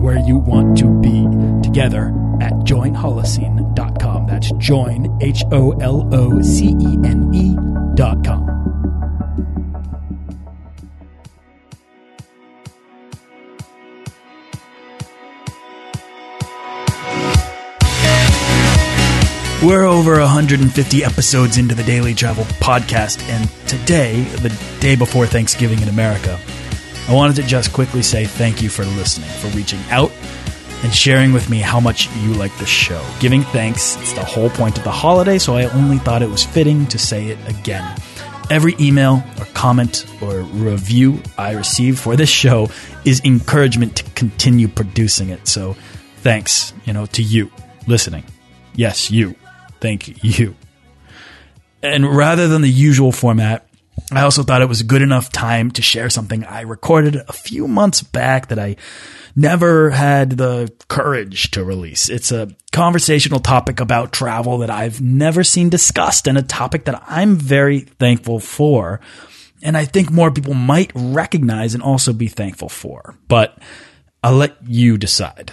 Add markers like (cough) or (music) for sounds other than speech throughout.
where you want to be together at joinholocene.com. That's join, H O L O C E N E.com. We're over 150 episodes into the Daily Travel Podcast, and today, the day before Thanksgiving in America, I wanted to just quickly say thank you for listening, for reaching out and sharing with me how much you like the show. Giving thanks, it's the whole point of the holiday, so I only thought it was fitting to say it again. Every email or comment or review I receive for this show is encouragement to continue producing it. So thanks, you know, to you listening. Yes, you. Thank you. And rather than the usual format, I also thought it was a good enough time to share something I recorded a few months back that I never had the courage to release. It's a conversational topic about travel that I've never seen discussed and a topic that I'm very thankful for. And I think more people might recognize and also be thankful for. But I'll let you decide.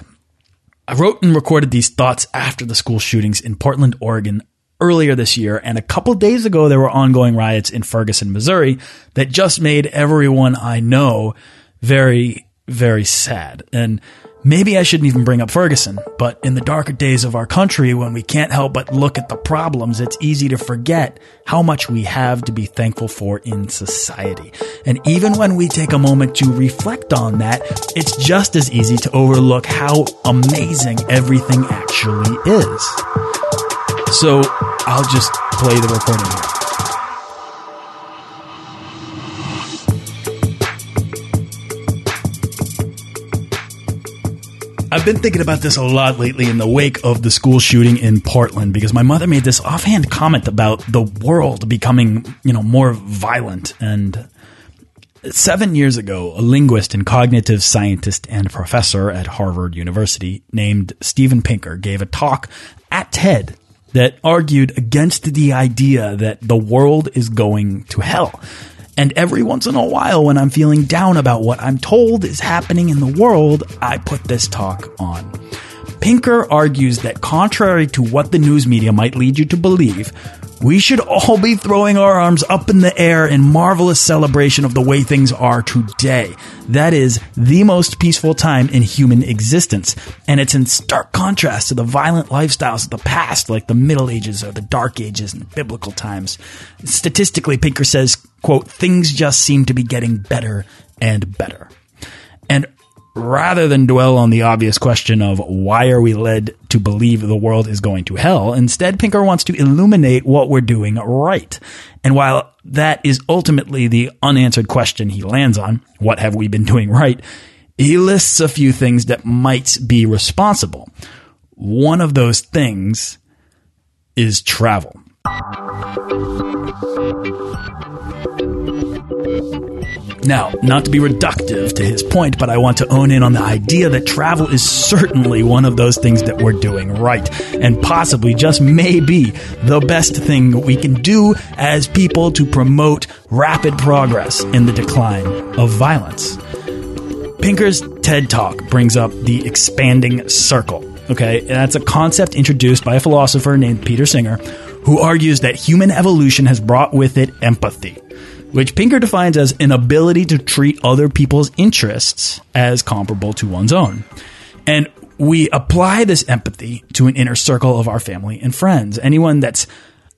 I wrote and recorded these thoughts after the school shootings in Portland, Oregon earlier this year. And a couple days ago, there were ongoing riots in Ferguson, Missouri that just made everyone I know very, very sad. And maybe I shouldn't even bring up Ferguson, but in the darker days of our country, when we can't help but look at the problems, it's easy to forget how much we have to be thankful for in society. And even when we take a moment to reflect on that, it's just as easy to overlook how amazing everything actually is. So I'll just play the recording here. I've been thinking about this a lot lately in the wake of the school shooting in Portland because my mother made this offhand comment about the world becoming, you know, more violent. And seven years ago, a linguist and cognitive scientist and professor at Harvard University named Steven Pinker gave a talk at TED that argued against the idea that the world is going to hell. And every once in a while, when I'm feeling down about what I'm told is happening in the world, I put this talk on. Pinker argues that contrary to what the news media might lead you to believe, we should all be throwing our arms up in the air in marvelous celebration of the way things are today. That is the most peaceful time in human existence. And it's in stark contrast to the violent lifestyles of the past, like the Middle Ages or the Dark Ages and biblical times. Statistically, Pinker says, quote, things just seem to be getting better and better. Rather than dwell on the obvious question of why are we led to believe the world is going to hell, instead Pinker wants to illuminate what we're doing right. And while that is ultimately the unanswered question he lands on, what have we been doing right? He lists a few things that might be responsible. One of those things is travel. Now, not to be reductive to his point, but I want to own in on the idea that travel is certainly one of those things that we're doing right, and possibly just maybe the best thing we can do as people to promote rapid progress in the decline of violence. Pinker's TED Talk brings up the expanding circle. Okay, that's a concept introduced by a philosopher named Peter Singer, who argues that human evolution has brought with it empathy which Pinker defines as an ability to treat other people's interests as comparable to one's own. And we apply this empathy to an inner circle of our family and friends. Anyone that's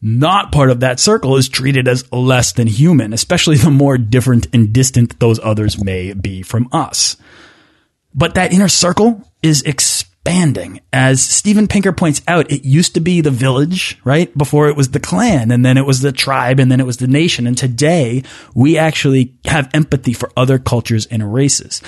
not part of that circle is treated as less than human, especially the more different and distant those others may be from us. But that inner circle is expanding. As Steven Pinker points out, it used to be the village, right? Before it was the clan, and then it was the tribe, and then it was the nation. And today, we actually have empathy for other cultures and races.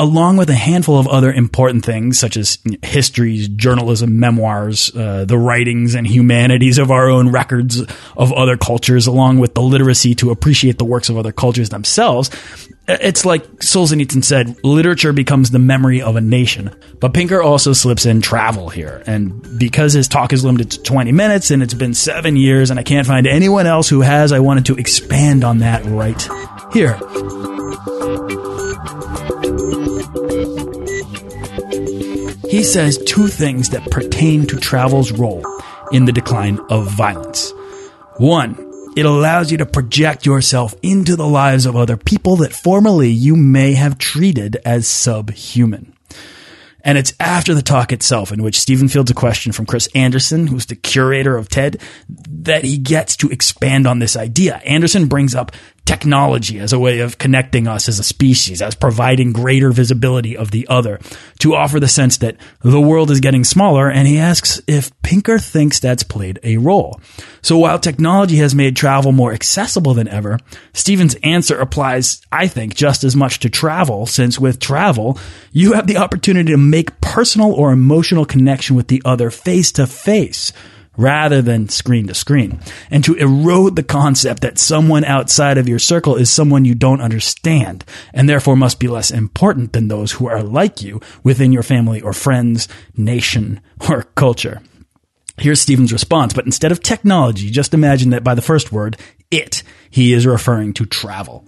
Along with a handful of other important things such as histories, journalism, memoirs, uh, the writings and humanities of our own records of other cultures, along with the literacy to appreciate the works of other cultures themselves. It's like Solzhenitsyn said, literature becomes the memory of a nation. But Pinker also slips in travel here. And because his talk is limited to 20 minutes and it's been seven years and I can't find anyone else who has, I wanted to expand on that right here. He says two things that pertain to travel's role in the decline of violence. One, it allows you to project yourself into the lives of other people that formerly you may have treated as subhuman. And it's after the talk itself, in which Steven fields a question from Chris Anderson, who's the curator of TED, that he gets to expand on this idea. Anderson brings up technology as a way of connecting us as a species, as providing greater visibility of the other, to offer the sense that the world is getting smaller, and he asks if Pinker thinks that's played a role. So while technology has made travel more accessible than ever, Steven's answer applies, I think, just as much to travel, since with travel, you have the opportunity to make personal or emotional connection with the other face to face rather than screen to screen, and to erode the concept that someone outside of your circle is someone you don't understand, and therefore must be less important than those who are like you within your family or friends, nation, (laughs) or culture. Here's Steven's response, but instead of technology, just imagine that by the first word, it, he is referring to travel.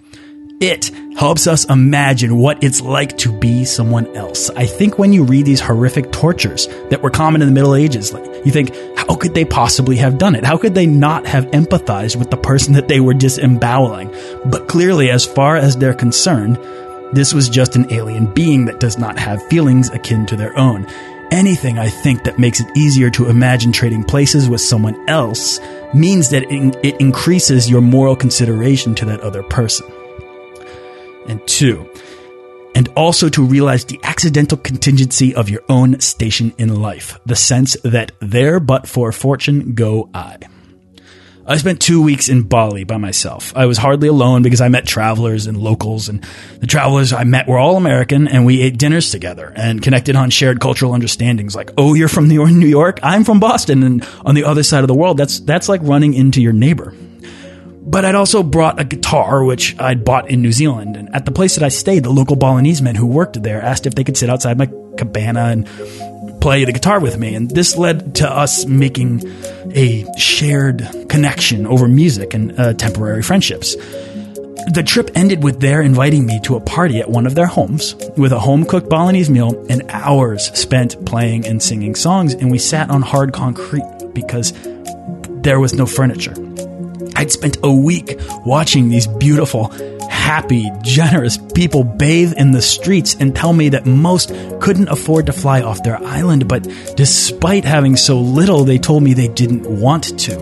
It helps us imagine what it's like to be someone else. I think when you read these horrific tortures that were common in the Middle Ages, like, you think, how could they possibly have done it? How could they not have empathized with the person that they were disemboweling? But clearly, as far as they're concerned, this was just an alien being that does not have feelings akin to their own. Anything, I think, that makes it easier to imagine trading places with someone else means that it, increases your moral consideration to that other person and two, and also to realize the accidental contingency of your own station in life, the sense that there but for fortune go I. I spent two weeks in Bali by myself. I was hardly alone because I met travelers and locals, and the travelers I met were all American, and we ate dinners together and connected on shared cultural understandings. Like, oh, you're from New York, I'm from Boston, and on the other side of the world, that's that's like running into your neighbor. But I'd also brought a guitar, which I'd bought in New Zealand. And at the place that I stayed, the local Balinese men who worked there asked if they could sit outside my cabana and play the guitar with me. And this led to us making a shared connection over music and uh, temporary friendships. The trip ended with their inviting me to a party at one of their homes with a home cooked Balinese meal and hours spent playing and singing songs. And we sat on hard concrete because there was no furniture. I'd spent a week watching these beautiful, happy, generous people bathe in the streets and tell me that most couldn't afford to fly off their island, but despite having so little, they told me they didn't want to.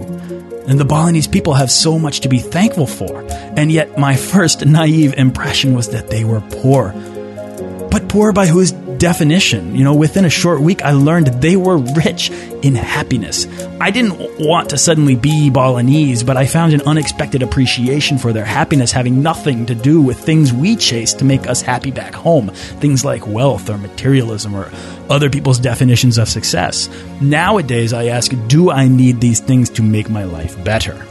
And the Balinese people have so much to be thankful for. And yet, my first naive impression was that they were poor. But poor by whose definition. You know, within a short week, I learned they were rich in happiness. I didn't want to suddenly be Balinese, but I found an unexpected appreciation for their happiness having nothing to do with things we chase to make us happy back home. Things like wealth or materialism or other people's definitions of success. Nowadays, I ask, do I need these things to make my life better?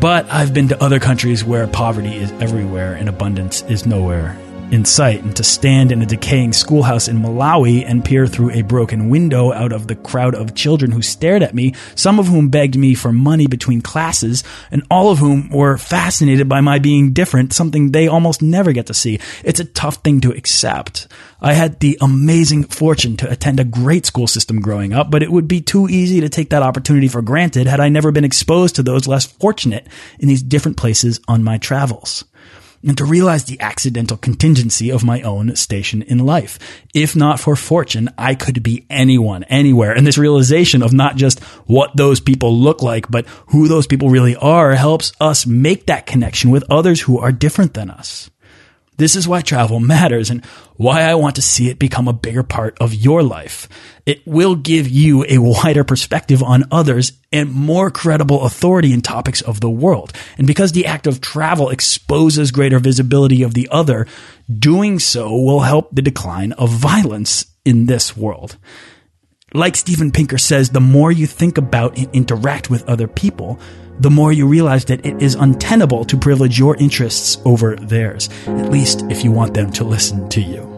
But I've been to other countries where poverty is everywhere and abundance is nowhere in sight, and to stand in a decaying schoolhouse in Malawi and peer through a broken window out of the crowd of children who stared at me, some of whom begged me for money between classes, and all of whom were fascinated by my being different, something they almost never get to see. It's a tough thing to accept. I had the amazing fortune to attend a great school system growing up, but it would be too easy to take that opportunity for granted had I never been exposed to those less fortunate in these different places on my travels and to realize the accidental contingency of my own station in life. If not for fortune, I could be anyone, anywhere. And this realization of not just what those people look like, but who those people really are helps us make that connection with others who are different than us. This is why travel matters and why I want to see it become a bigger part of your life. It will give you a wider perspective on others and more credible authority in topics of the world. And because the act of travel exposes greater visibility of the other, doing so will help the decline of violence in this world. Like Steven Pinker says, the more you think about and interact with other people, the more you realize that it is untenable to privilege your interests over theirs, at least if you want them to listen to you.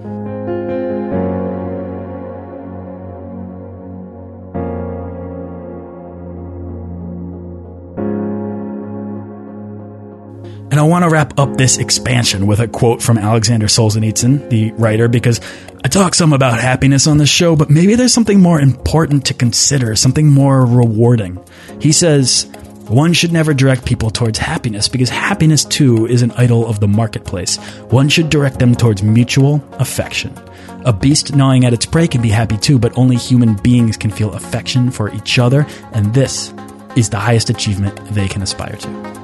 And I want to wrap up this expansion with a quote from Alexander Solzhenitsyn, the writer, because I talk some about happiness on this show, but maybe there's something more important to consider, something more rewarding. He says, one should never direct people towards happiness because happiness too is an idol of the marketplace. One should direct them towards mutual affection. A beast gnawing at its prey can be happy too, but only human beings can feel affection for each other, and this is the highest achievement they can aspire to.